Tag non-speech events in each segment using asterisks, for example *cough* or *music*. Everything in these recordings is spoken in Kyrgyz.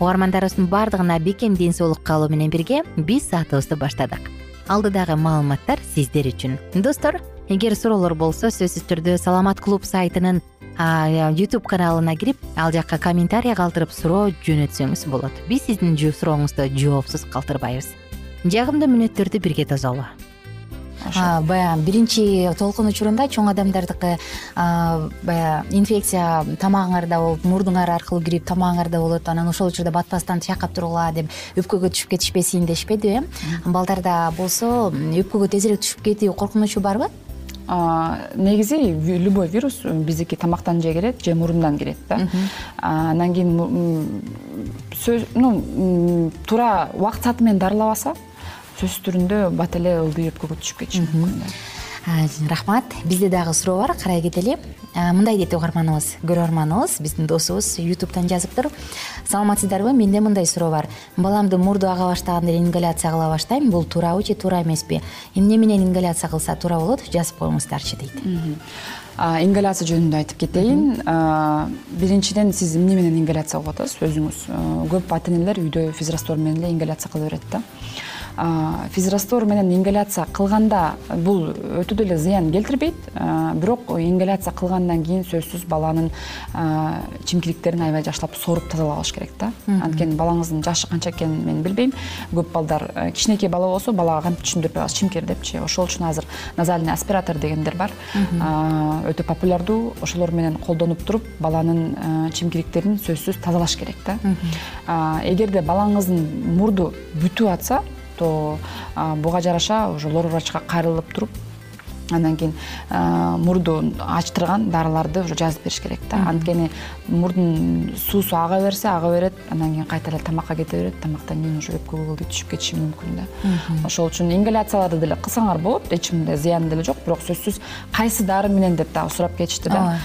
угармандарыбыздын баардыгына бекем ден соолук каалоо менен бирге биз саатыбызды баштадык. Алдыдагы маалыматтар сиздер үчүн. Достор эгер суроолор болсо сөзсүз түрдө саламат клуб сайтынын ютуб каналына кирип ал жакка комментарий калтырып суроо жөнөтсөңүз болот. Биз сиздин жооопсуз жоопсуз калтырбайбыз. Жагымдуу мүнөттөрдү бирге тосолу баягы биринчи толкун учурунда чоң адамдардыкы баягы инфекция тамагыңарда болуп мурдуңар аркылуу кирип тамагыңарда болот анан ошол учурда батпастан чайкап тургула деп өпкөгө түшүп кетишпесин дешпедиби э? Балдарда болсо өпкөгө тезирээк түшүп кетүү коркунучу барбы? Негизи любой вирус биздики тамактан же кирет же мурундан кирет да. Анан кийин ну туура убакыт сааты менен дарылабаса сөзсүз түрүндө бат эле ылдый өпкөгө түшүп кетиши мүмкүн да. Рахмат. Бизде дагы суроо бар карай кетели мындай дейт угарманыбыз көрөрманыбыз биздин досубуз ютубтан жазыптыр саламатсыздарбы? Менде мындай суроо бар. Баламды мурду ага баштаганда ингаляция кыла баштайм. Бул туурабы же туура эмеспи. Эмне менен ингаляция кылса туура болот жазып коюңуздарчы дейт. Ингаляция жөнүндө айтып кетейин. Биринчиден сиз эмне менен ингаляция кылып атасыз? Өзүңүз көп ата энелер үйдө физраствор менен эле ингаляция кыла берет да физраствор менен ингаляция кылганда бул өтө деле зыян келтирбейт. Бирок ингаляция кылгандан кийин сөзсүз баланын чимкириктерин аябай жакшылап соруп тазалабаш керек да. Анткени балаңыздын жашы канча экенин мен билбейм. Көп балдар кичинекей бала болсо балага кантип түшүндүрүп коебуз чимкир депчи. Ошол үчүн азыр назальный аспиратор дегендер бар. Өтө популярдуу. Ошолор менен колдонуп туруп баланын чимкириктерин сөзсүз тазалаш керек да. Эгерде балаңыздын мурду бүтүп атса то буга жараша уже лор врачка кайрылып туруп андан кийин мурду ачтырган дарыларды уже жазып бериш керек да. Анткени мурдун суусу ага берсе ага берет андан кийин кайта эле тамакка кете берет тамактан кийин уже өпкө кылды түшүп кетиши мүмкүн да. Ошол үчүн ингаляцияларды деле кылсаңар болот эч мындай зыяны деле жок бирок сөзсүз кайсы дары менен деп дагы сурап кетишти да.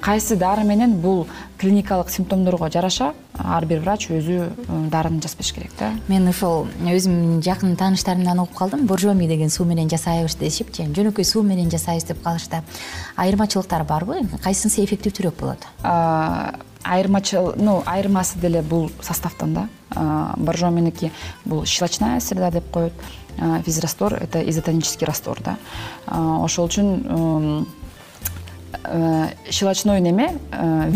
Кайсы дары менен бул клиникалык симптомдорго жараша ар бир врач өзү э, дарыны жазып бериш керек да. Мен ошол өзүм жакын тааныштарымдан угуп калдым. Боржоми деген суу менен жасайбыз дешипчи жөнөкөй суу менен жасайбыз деп калышты айырмачылыктары барбы кайсынысы эффективдүүрөөк болот? Айырмачыл ну айырмасы деле бул составтан да. Боржоменики бул щелочная среда деп коет. Физраствор это изотонический раствор да. Ошол үчүн э, щелочной неме э,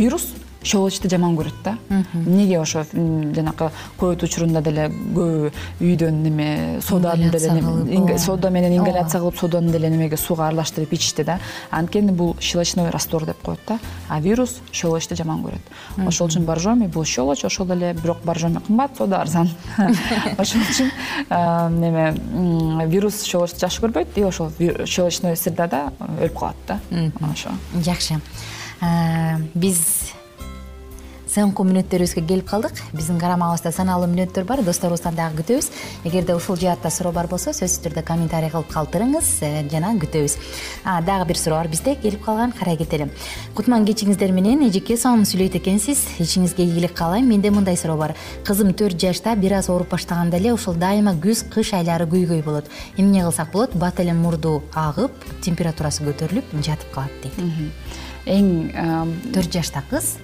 щелочту жаман көрөт да. Эмнеге ошо жанакы ковид учурунда деле көбү үйдөн неме соданы деле сода менен ингаляция кылып соданы деле немеге сууга аралаштырып ичишти да. Анткени бул щелочной раствор деп коет да. А вирус щелочту жаман көрөт. Ошол үчүн боржоми бул щелочь ошол эле бирок боржоми кымбат сода арзан. *laughs* Ошол үчүн неме вирус щелочту жакшы көрбөйт и ошол щелочной средада өлүп калат да. Ошо. Жакшы. Биз соңку мүнөттөрүбүзгө келип калдык. Биздин карамагыбызда санаалуу мүнөттөр бар. Досторубуздан дагы күтөбүз. Эгерде ушул жаатта суроо бар болсо сөзсүз түрдө комментарий кылып калтырыңыз э, жана күтөбүз. Дагы бир суроо бар бизде. Келип калган карай кетели кутман кечиңиздер менен эжеке сонун сүйлөйт экенсиз. Ичиңизге ийгилик каалайм. Менде мындай суроо бар. Кызым төрт жашта бир аз ооруп баштаганда эле ушул дайыма күз кыш айлары күйгөй болот. Эмне кылсак болот? Бат эле мурду агып температурасы көтөрүлүп жатып калат дейт. Эң төрт жашта кыз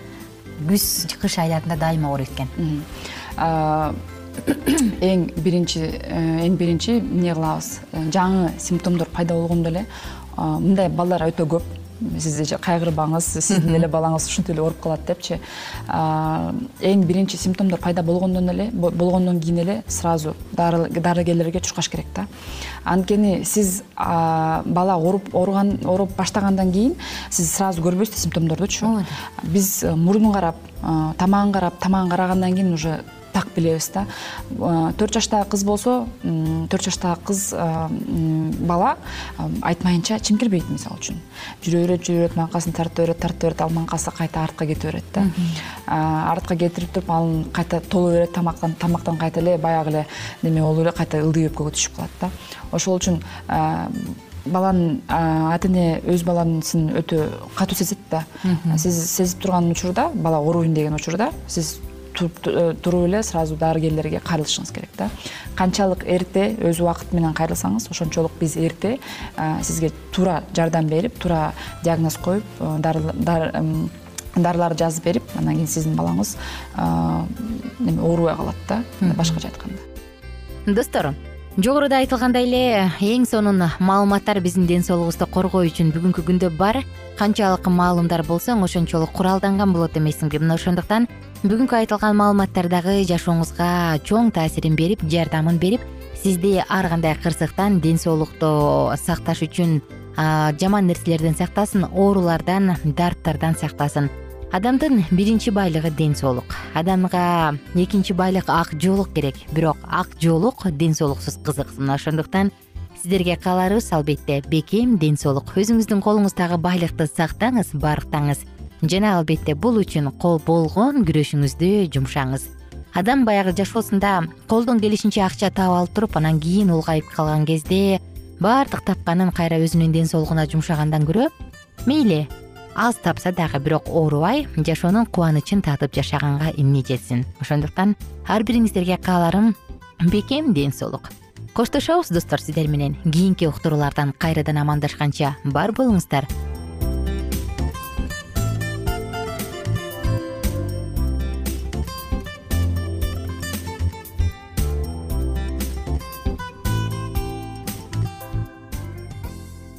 күз кыш айларында дайыма ооруйт экен *coughs* эң биринчи э, эң биринчи эмне кылабыз э, жаңы симптомдор пайда болгондо эле мындай балдар өтө көп сиз кайгырбаңыз сиздин эле балаңыз ушинтип эле ооруп калат депчи. Эң биринчи симптомдор пайда болгондон эле болгондон кийин эле сразу дарыгерлерге чуркаш керек да. Анткени сиз бала ооруп ооруган ооруп баштагандан кийин сиз сразу көрбөйсүз да симптомдордучу биз э, мурунун карап тамагын карап тамагын карагандан кийин уже так билебиз да. Төрт жаштагы кыз болсо төрт жаштагы кыз бала айтмайынча чимкирбейт мисалы үчүн? Жүрө берет жүрө берет маңкасын тартып берет тартып берет ал маңкасы кайта артка кете берет да. Артка кетирип туруп анын кайта толо берет тамактан тамактан кайта эле баягы эле неме болуп эле кайта ылдый өпкөгө түшүп калат да. Ошол үчүн баланын ата эне өз баланысын өтө катуу сезет да. Сиз сезип турган учурда бала ооруйн деген учурда сиз Э, туруп эле сразу дарыгерлерге кайрылышыңыз керек да. Канчалык эрте өз убакыты менен кайрылсаңыз ошончолук биз эрте сизге туура жардам берип туура диагноз коюп э, дарыларды жазып берип андан кийин сиздин балаңыз эме оорубай калат да башкача айтканда. Достор жогоруда айтылгандай эле эң сонун маалыматтар биздин ден соолугубузду коргоо үчүн бүгүнкү күндө бар. Канчалык маалымдар болсоң ошончолук куралданган болот эмессиңби мына ошондуктан бүгүнкү айтылган маалыматтар дагы жашооңузга чоң таасирин берип жардамын берип сизди ар кандай кырсыктан ден соолукту сакташ үчүн жаман нерселерден сактасын оорулардан дарттардан сактасын. Адамдын биринчи байлыгы ден соолук. Адамга экинчи байлык ак жоолук керек. Бирок ак жоолук ден соолуксуз кызык мына ошондуктан сиздерге кааларыбыз албетте бекем ден соолук. Өзүңүздүн колуңуздагы байлыкты сактаңыз барктаңыз жана албетте бул үчүн кол болгон күрөшүңүздү жумшаңыз. Адам баягы жашоосунда колдон келишинче акча таап алып туруп анан кийин улгайып калган кезде баардык тапканын кайра өзүнүн ден соолугуна жумшагандан көрө мейли. Аз тапса дагы бирок оорубай жашоонун кубанычын татып жашаганга эмне жетсин ошондуктан ар бириңиздерге кааларым бекем ден соолук. Коштошобуз достор сиздер менен кийинки уктуруулардан кайрадан амандашканча бар болуңуздар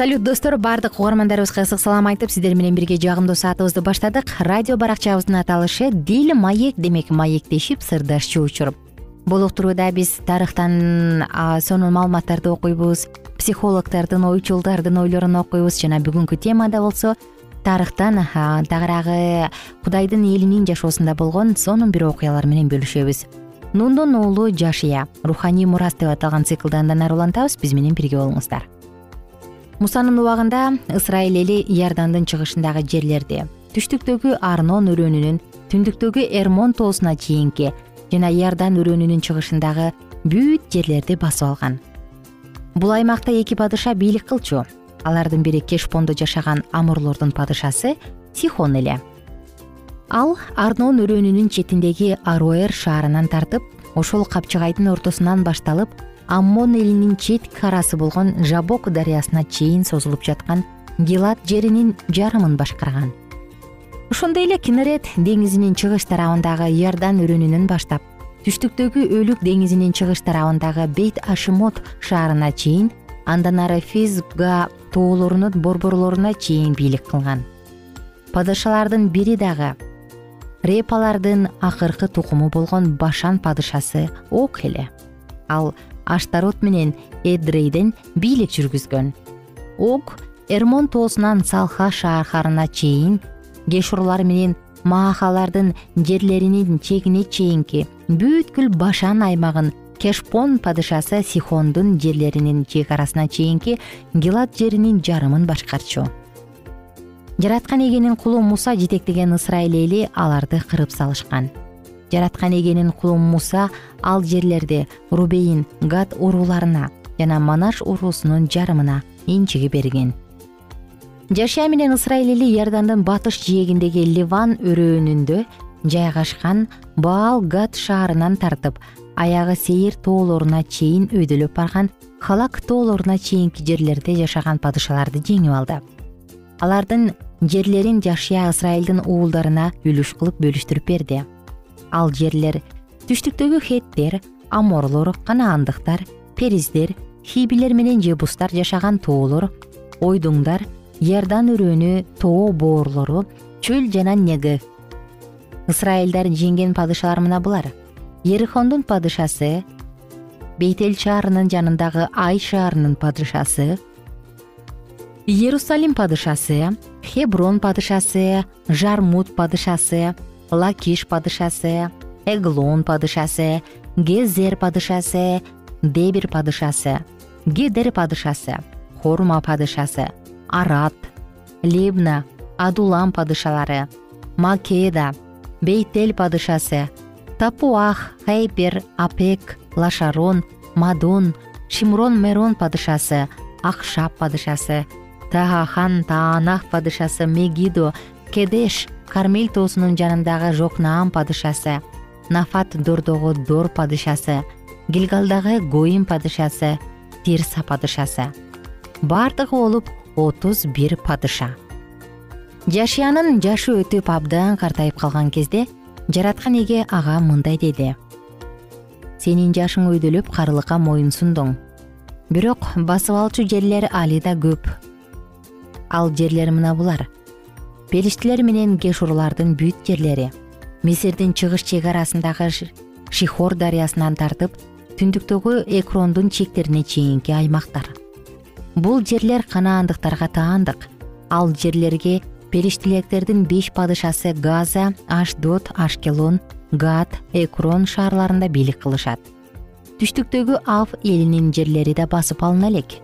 салют достор баардык угармандарыбызга ысык салам айтып сиздер менен бирге жагымдуу саатыбызды баштадык. Радио баракчабыздын аталышы дил маек демек маектешип сырдашчу учур бул уктурууда биз тарыхтан сонун маалыматтарды окуйбуз психологдордун ойчулдардын ойлорун окуйбуз жана бүгүнкү темада болсо тарыхтан тагыраагы кудайдын элинин жашоосунда болгон сонун бир окуялар менен бөлүшөбүз. Нундун уулу жашия руханий мурас деп аталган циклды андан ары улантабыз биз менен бирге болуңуздар мусанын убагында ысрайыл эли иордандын чыгышындагы жерлерди түштүктөгү арнон өрөөнүнүн түндүктөгү эрмон тоосуна чейинки жана иордан өрөөнүнүн чыгышындагы бүт жерлерди басып алган. Бул аймакта эки падыша бийлик кылчу. Алардын бири кешпондо жашаган амурлордун падышасы сихон эле ал арнон өрөөнүнүн четиндеги аруэр шаарынан тартып ошол капчыгайдын ортосунан башталып аммон элинин четки арасы болгон жабок дарыясына чейин созулуп жаткан гилат жеринин жарымын башкарган. Ошондой эле кинерет деңизинин чыгыш тарабындагы иордан өрөөнүнөн баштап түштүктөгү өлүк деңизинин чыгыш тарабындагы бейт ашимот шаарына чейин андан ары физга тоолорунун борборлоруна чейин бийлик кылган. Падышалардын бири дагы репалардын акыркы тукуму болгон башан падышасы ок эле. Ал аштарот менен эдрейден бийлик жүргүзгөн. Ог эрмон тоосунан салха шаарына чейин гешурлар менен маахалардын жерлеринин чегине чейинки бүткүл башан аймагын кешпон падышасы сихондун жерлеринин чек арасына чейинки гилат жеринин жарымын башкарчу. Жараткан эгенин кулу муса жетектеген ысрайыл эли аларды кырып салышкан жараткан эгенин кулу муса ал жерлерди рубейин гад урууларына жана манаш уруусунун жарымына энчиги берген. Жашия менен ысрайыл эли иордандын батыш жээгиндеги ливан өрөөнүндө жайгашкан баал гад шаарынан тартып аягы сейир тоолоруна чейин өйдөлөп барган халак тоолоруна чейинки жерлерде жашаган падышаларды жеңип алды. Алардын жерлерин жашия ысрайылдын уулдарына үлүш кылып бөлүштүрүп берди ал жерлер түштүктөгү хеттер аморлор канаандыктар периздер хибилер менен жебустар жашаган тоолор ойдуңдар иордан өрөөнү тоо боорлору чөл жана негев ысрайылдар жеңген падышалар мына булар. Ерихондун падышасы бейтел шаарынын жанындагы ай шаарынын падышасы иерусалим падышасы хеброн падышасы жармут падышасы лакиш падышасы эглон падышасы гезер падышасы дебир падышасы гедер падышасы хорма падышасы арат лебна адулам падышалары македа бейтел падышасы тапуах хайпер апек лашарон мадон шимрон мерон падышасы акшап падышасы таахан таанах падышасы мегидо кедеш кармел тоосунун жанындагы жокнаам падышасы нафат дордогу дор падышасы гилгалдагы гоим падышасы тирса падышасы. Баардыгы болуп отуз бир падыша. Жашиянын жашы өтүп абдан картайып калган кезде жараткан эге ага мындай деди. Сенин жашың өйдөлөп карылыкка моюн сундуң. Бирок басып алчу жерлер али да көп. Ал жерлер мына булар периштелер менен гешурлардын бүт жерлери мисирдин чыгыш чеги арасындагы шихор дарыясынан тартып түндүктөгү экрондун чектерине чейинки аймактар. Бул жерлер канаандыктарга таандык. Ал жерлерге периштелектердин беш падышасы газа ашдот ашкелон гат экрон шаарларында бийлик кылышат. Түштүктөгү ав элинин жерлери да басып алына элек.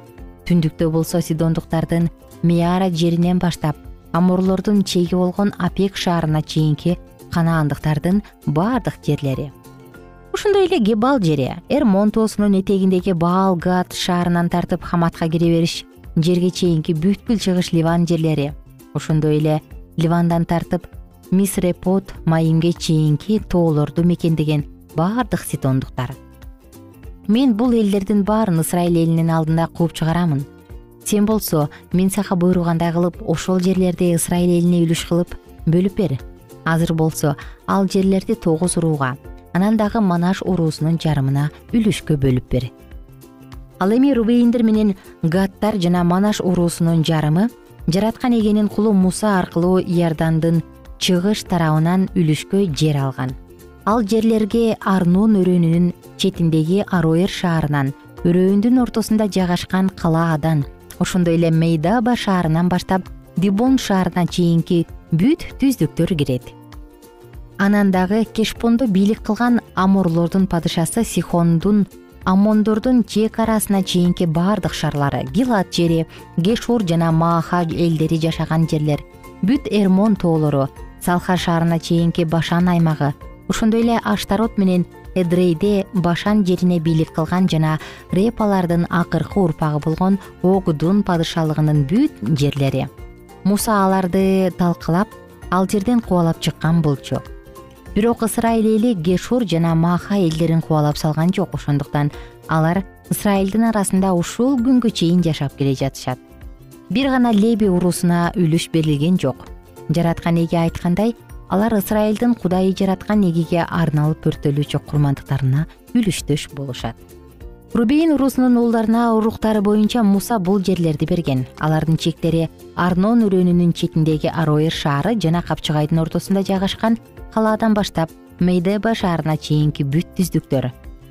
Түндүктө болсо сидондуктардын меара жеринен баштап амурлордун чеги болгон апек шаарына чейинки канаандыктардын баардык жерлери. Ошондой эле гебал жери эрмон тоосунун этегиндеги баал гат шаарынан тартып хаматка кире бериш жерге чейинки бүткүл чыгыш ливан жерлери. Ошондой эле ливандан тартып мисрепот майимге чейинки тоолорду мекендеген баардык ситондуктар. Мен бул элдердин баарын ысрайыл элинин алдында кууп чыгарамын сен болсо мен сага буйругандай кылып ошол жерлерди ысрайыл элине үлүш кылып бөлүп бер. Азыр болсо ал жерлерди тогуз урууга анан дагы манаш уруусунун жарымына үлүшкө бөлүп бер. Ал эми рубейиндер менен гаттар жана манаш уруусунун жарымы жараткан эгенин кулу муса аркылуу иордандын чыгыш тарабынан үлүшкө жер алган. Ал жерлерге арнон өрөөнүнүн четиндеги ароер шаарынан өрөөндүн ортосунда жайгашкан калаадан ошондой эле мейдаба шаарынан баштап дибон шаарына чейинки бүт түздүктөр кирет. Анан дагы кешпондо бийлик кылган аморлордун падышасы сихондун амондордун чек арасына чейинки баардык шаарлары гилат жери гешур жана мааха элдери жашаган жерлер бүт эрмон тоолору салха шаарына чейинки башан аймагы ошондой эле аштарот менен эдрейде башан жерине бийлик кылган жана репалардын акыркы урпагы болгон огудун падышалыгынын бүт жерлери. Муса аларды талкалап ал жерден кубалап чыккан болчу бирок ысрайыл эли гешур жана маха элдерин кубалап салган жок ошондуктан алар ысрайылдын арасында ушул күнгө чейин жашап келе жатышат. Бир гана леби уруусуна үлүш берилген жок. Жараткан эге айткандай алар ысрайылдын кудайы жараткан эгеге арналып өрттөлүүчү курмандыктарына үлүштөш болушат. Рубейин уруусунун уулдарына уруктары боюнча муса бул жерлерди берген. Алардын чектери арнон өрөөнүнүн четиндеги ароер шаары жана капчыгайдын ортосунда жайгашкан калаадан баштап мейдеба шаарына чейинки бүт түздүктөр.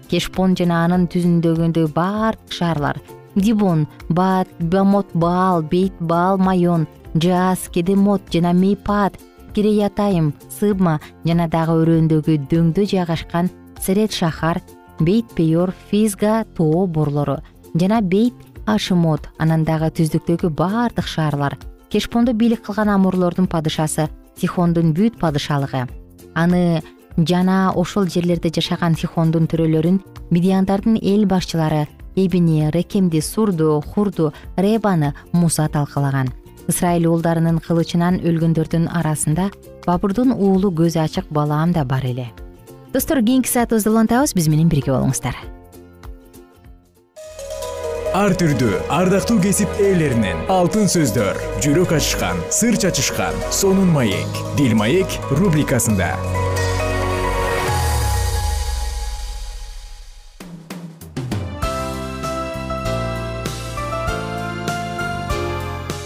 Кешпон жана анын түзүндөгүндө баардык шаарлар дибон бат бамот баал бейт баал майон жаас кедемот жана мейпат киреятайым сыбма жана дагы өрөөндөгү дөңдө жайгашкан серет шахар бейт пейор физга тоо борлору жана бейт ашымот анан дагы түздүктөгү баардык шаарлар кешпондо бийлик кылган амурлордун падышасы сихондун бүт падышалыгы. Аны жана ошол жерлерде жашаган сихондун төрөлөрүн мидияндардын эл башчылары эбини рекемди сурду хурду ребаны муса талкалаган ысрайыл уулдарынын кылычынан өлгөндөрдүн арасында бабурдун уулу көзү ачык балаам да бар эле. Достор кийинки саатыбызды улантабыз биз менен бирге болуңуздар. Ар түрдүү ардактуу кесип ээлеринен алтын сөздөр жүрөк ачышкан сыр чачышкан сонун маек. Бил маек рубрикасында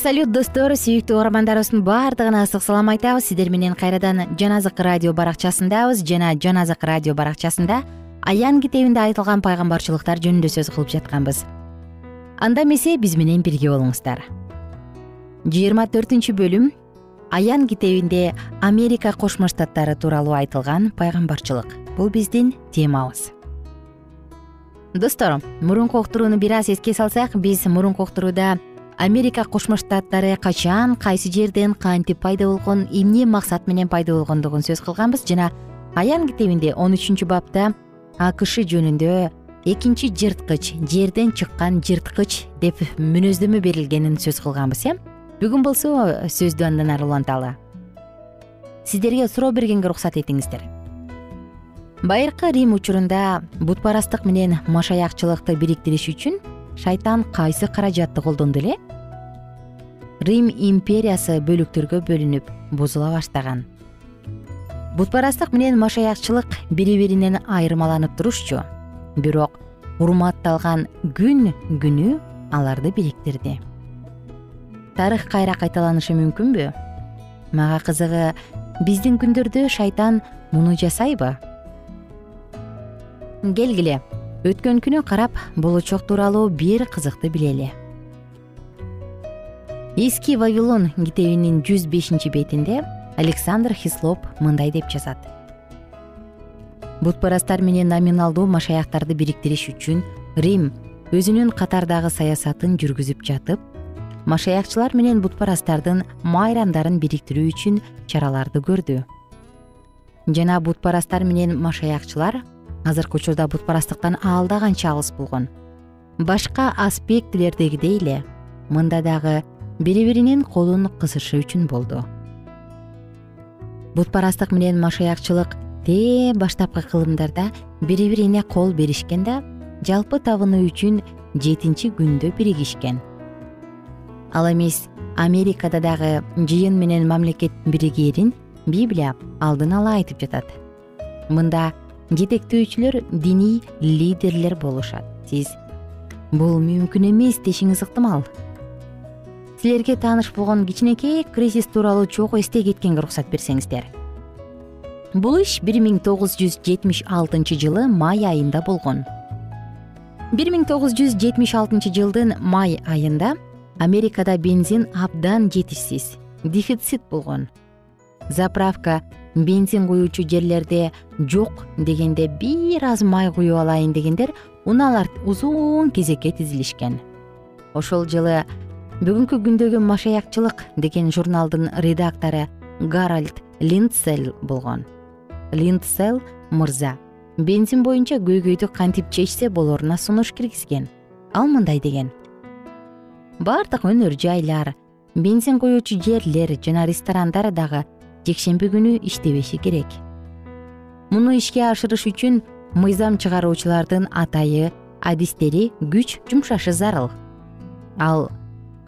салют достор сүйүктүү угармандарыбыздын баардыгына ысык салам айтабыз. Сиздер менен кайрадан жаназык радио баракчасындабыз. Жана жаназык радио баракчасында аян китебинде айтылган пайгамбарчылыктар жөнүндө сөз кылып жатканбыз. Анда эмесе биз менен бирге болуңуздар. жыйырма төртүнчү бөлүм аян китебинде америка кошмо штаттары тууралуу айтылган пайгамбарчылык. Бул биздин темабыз. Достор мурунку уктурууну бир аз эске салсак биз мурунку уктурууда америка кошмо штаттары качан кайсы жерден кантип пайда болгон эмне максат менен пайда болгондугун сөз кылганбыз. Жана аян китебинде он үчүнчү бапта акш жөнүндө экинчи жырткыч жерден чыккан жырткыч деп мүнөздөмө берилгенин сөз кылганбыз э бүгүн болсо сөздү андан ары уланталы. Сиздерге суроо бергенге уруксат этиңиздер. Байыркы рим учурунда бутпарастык менен машаякчылыкты бириктириш үчүн шайтан кайсы каражатты колдонду эле рим империясы бөлүктөргө бөлүнүп бузула баштаган. Бутпарастык менен машаякчылык бири биринен айырмаланып турушчу. Бирок урматталган күн күнү аларды бириктирди. Тарых кайра кайталанышы мүмкүнбү? Мага кызыгы биздин күндөрдө шайтан муну жасайбы? Келгиле өткөн күнү карап болочок тууралуу бир кызыкты билели эски вавилон китебинин жүз бешинчи бетинде александр хислоп мындай деп жазат. Бутпарастар менен номиналдуу машаяктарды бириктириш үчүн рим өзүнүн катардагы саясатын жүргүзүп жатып машаякчылар менен бутпарастардын майрамдарын бириктирүү үчүн чараларды көрдү. Жана бутпарастар менен машаякчылар азыркы учурда бутпарастыктан алда канча алыс болгон. Башка аспектилердегидей эле мында дагы бири биринин колун кысышы үчүн болду. Бутпарастык менен машаякчылык тээ баштапкы кылымдарда бири бирине кол беришкен да жалпы табынуу үчүн жетинчи күндө биригишкен. Ал эмес америкада дагы жыйын менен мамлекет биригээрин библия алдын ала айтып жатат. Мында жетектөөчүлөр диний лидерлер болушат сиз бул мүмкүн эмес дешиңиз ыктымал силерге тааныш болгон кичинекей кризис тууралуу чогуу эстей кеткенге уруксат берсеңиздер. Бул иш бир миң тогуз жүз жетимиш алтынчы жылы май айында болгон. бир миң тогуз жүз жетимиш алтынчы жылдын май айында америкада бензин абдан жетишсиз дефицит болгон. Заправка бензин куюучу жерлерде жок дегенде бир аз май куюп алайын дегендер унаалар узун кезекке тизилишкен. Ошол жылы бүгүнкү күндөгү машаякчылык деген журналдын редактору гаральд линдселл болгон. Линдсел мырза бензин боюнча көйгөйдү кантип чечсе болоруна сунуш киргизген. Ал мындай деген. Баардык өнөр жайлар бензин куюучу жерлер жана ресторандар дагы жекшемби күнү иштебеши керек. Муну ишке ашырыш үчүн мыйзам чыгаруучулардын атайы адистери күч жумшашы зарыл. Ал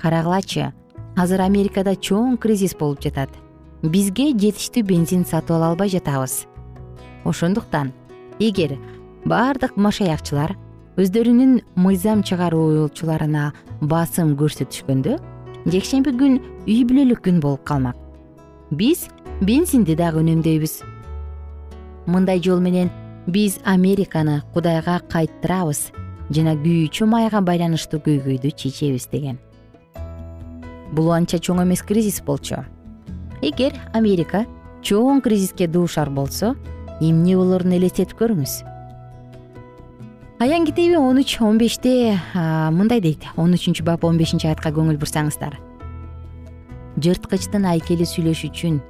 карагылачы. Азыр америкада чоң кризис болуп жатат. Бизге жетиштүү бензин сатып ала албай жатабыз. Ошондуктан эгер баардык машаякчылар өздөрүнүн мыйзам чыгаруучуларына басым көрсөтүшкөндө жекшемби күн үй бүлөлүк күн болуп калмак. Биз бензинди дагы үнөмдөйбүз. Мындай жол менен биз американы кудайга кайттырабыз жана күйүүчү майга байланыштуу көйгөйдү чечебиз деген бул анча чоң эмес кризис болчу. Эгер америка чоң кризиске дуушар болсо эмне болорун элестетип көрүңүз. Аян китеби он үч он беште мындай дейт. он үчүнчү бап он бешинчи аятка көңүл бурсаңыздар. Жырткычтын айкели сүйлөш үчүн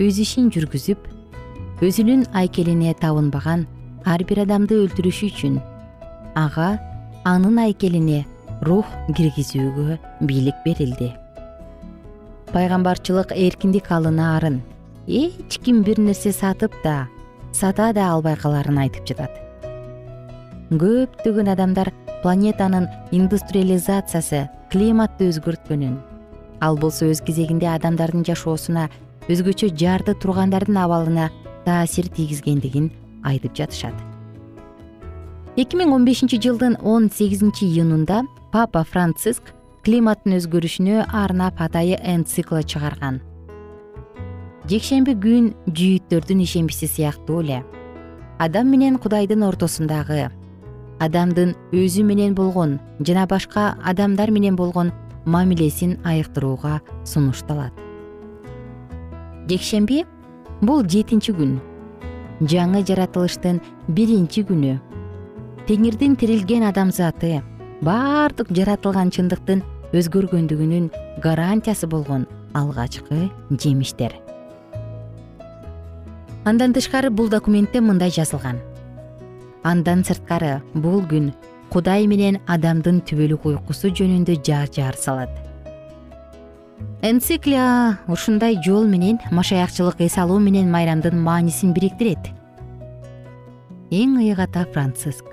өз ишин жүргүзүп өзүнүн айкелине табынбаган ар бир адамды өлтүрүш үчүн ага анын айкелине рух киргизүүгө бийлик берилди пайгамбарчылык эркиндик алынаарын эч ким бир нерсе сатып да сата да албай калаарын айтып жатат. Көптөгөн адамдар планетанын индустриализациясы климатты өзгөрткөнүн ал болсо өз кезегинде адамдардын жашоосуна өзгөчө жарды тургандардын абалына таасир тийгизгендигин айтып жатышат. Эки миң он бешинчи жылдын он сегизинчи июнунда папа франциск климаттын өзгөрүшүнө арнап атайы энциклы чыгарган. Жекшемби күн жүйүттөрдүн ишембиси сыяктуу эле. Адам менен кудайдын ортосундагы адамдын өзү менен болгон жана башка адамдар менен болгон мамилесин айыктырууга сунушталат. Жекшемби бул жетинчи күн. Жаңы жаратылыштын биринчи күнү. Теңирдин тирилген адамзаты баардык жаратылган чындыктын өзгөргөндүгүнүн гарантиясы болгон алгачкы жемиштер. Андан тышкары бул документте мындай жазылган. Андан сырткары бул күн кудай менен адамдын түбөлүк уйкусу жөнүндө жар жар салат. Энциклия ушундай жол менен машаякчылык эс алуу менен майрамдын маанисин бириктирет. Эң ыйык ата франциск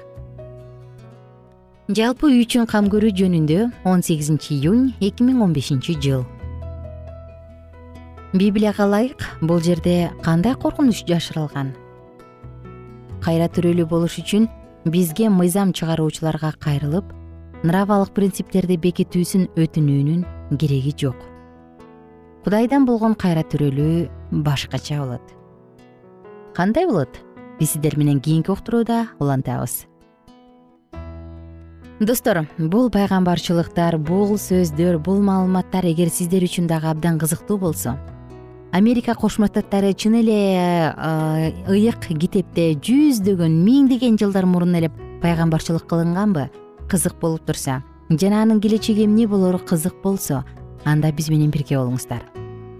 жалпы үй үчүн кам көрүү жөнүндө он сегизинчи июнь эки миң он бешинчи жыл. Библияга ылайык бул жерде кандай коркунуч жашырылган? Кайра тирүүлүү болуш үчүн бизге мыйзам чыгаруучуларга кайрылып нравалык принциптерди бекитүүсүн өтүнүүнүн кереги жок. Кудайдан болгон кайра төрөлүү башкача болот. Кандай болот? Биз сиздер менен кийинки уктурууда улантабыз достор бул пайгамбарчылыктар бул сөздөр бул маалыматтар эгер сиздер үчүн дагы абдан кызыктуу болсо америка кошмо штаттары чын эле ыйык китепте жүздөгөн миңдеген жылдар мурун эле пайгамбарчылык кылынганбы? Кызык болуп турса жана анын келечеги эмне болору кызык болсо анда биз менен бирге болуңуздар.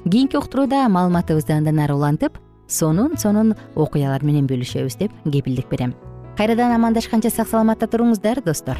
Кийинки уктурууда маалыматыбызды андан ары улантып сонун сонун окуялар менен бөлүшөбүз деп кепилдик берем. Кайрадан амандашканча сак саламатта туруңуздар достор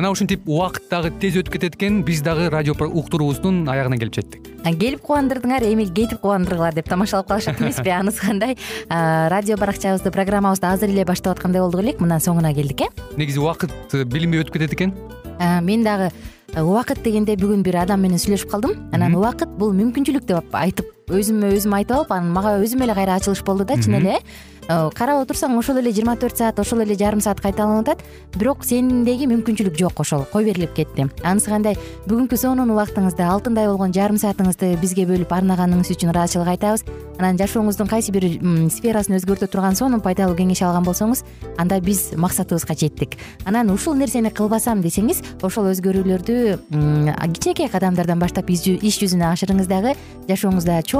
мына ушинтип убакыт дагы тез өтүп кетет экен. Биз дагы радио уктуруубуздун аягына келип жеттик. Келип кубандырдыңар эми кетип кубандыргыла деп тамашалап калышат эмеспи? *laughs* Анысы кандай? Радио баракчабызды программабызды азыр эле баштап аткандай болдук элек. Мына соңуна келдик э? Негизи убакыт билинбей өтүп кетет экен? Мен дагы убакыт дегенде бүгүн бир адам менен сүйлөшүп калдым. Анан убакыт бул мүмкүнчүлүк деп айтып өзүмө өзүм айтып алып анан мага өзүмө эле кайра ачылыш болду да чын эле. Э, карап отурсаң ошол эле жыйырма төрт саат ошол эле жарым саат кайталанып атат бирок сендеги мүмкүнчүлүк жок ошол кой берилип кетти. Анысы кандай? Бүгүнкү сонун убактыңызды алтындай болгон жарым саатыңызды бизге бөлүп арнаганыңыз үчүн ыраазычылык айтабыз анан жашооңуздун кайсы бир сферасын өзгөртө турган сонун пайдалуу кеңеш алган болсоңуз анда биз максатыбызга жеттик. Анан ушул нерсени кылбасам десеңиз ошол өзгөрүүлөрдү кичинекей кадамдардан баштап иш жүзүнө ашырыңыз дагы жашооңузда чоң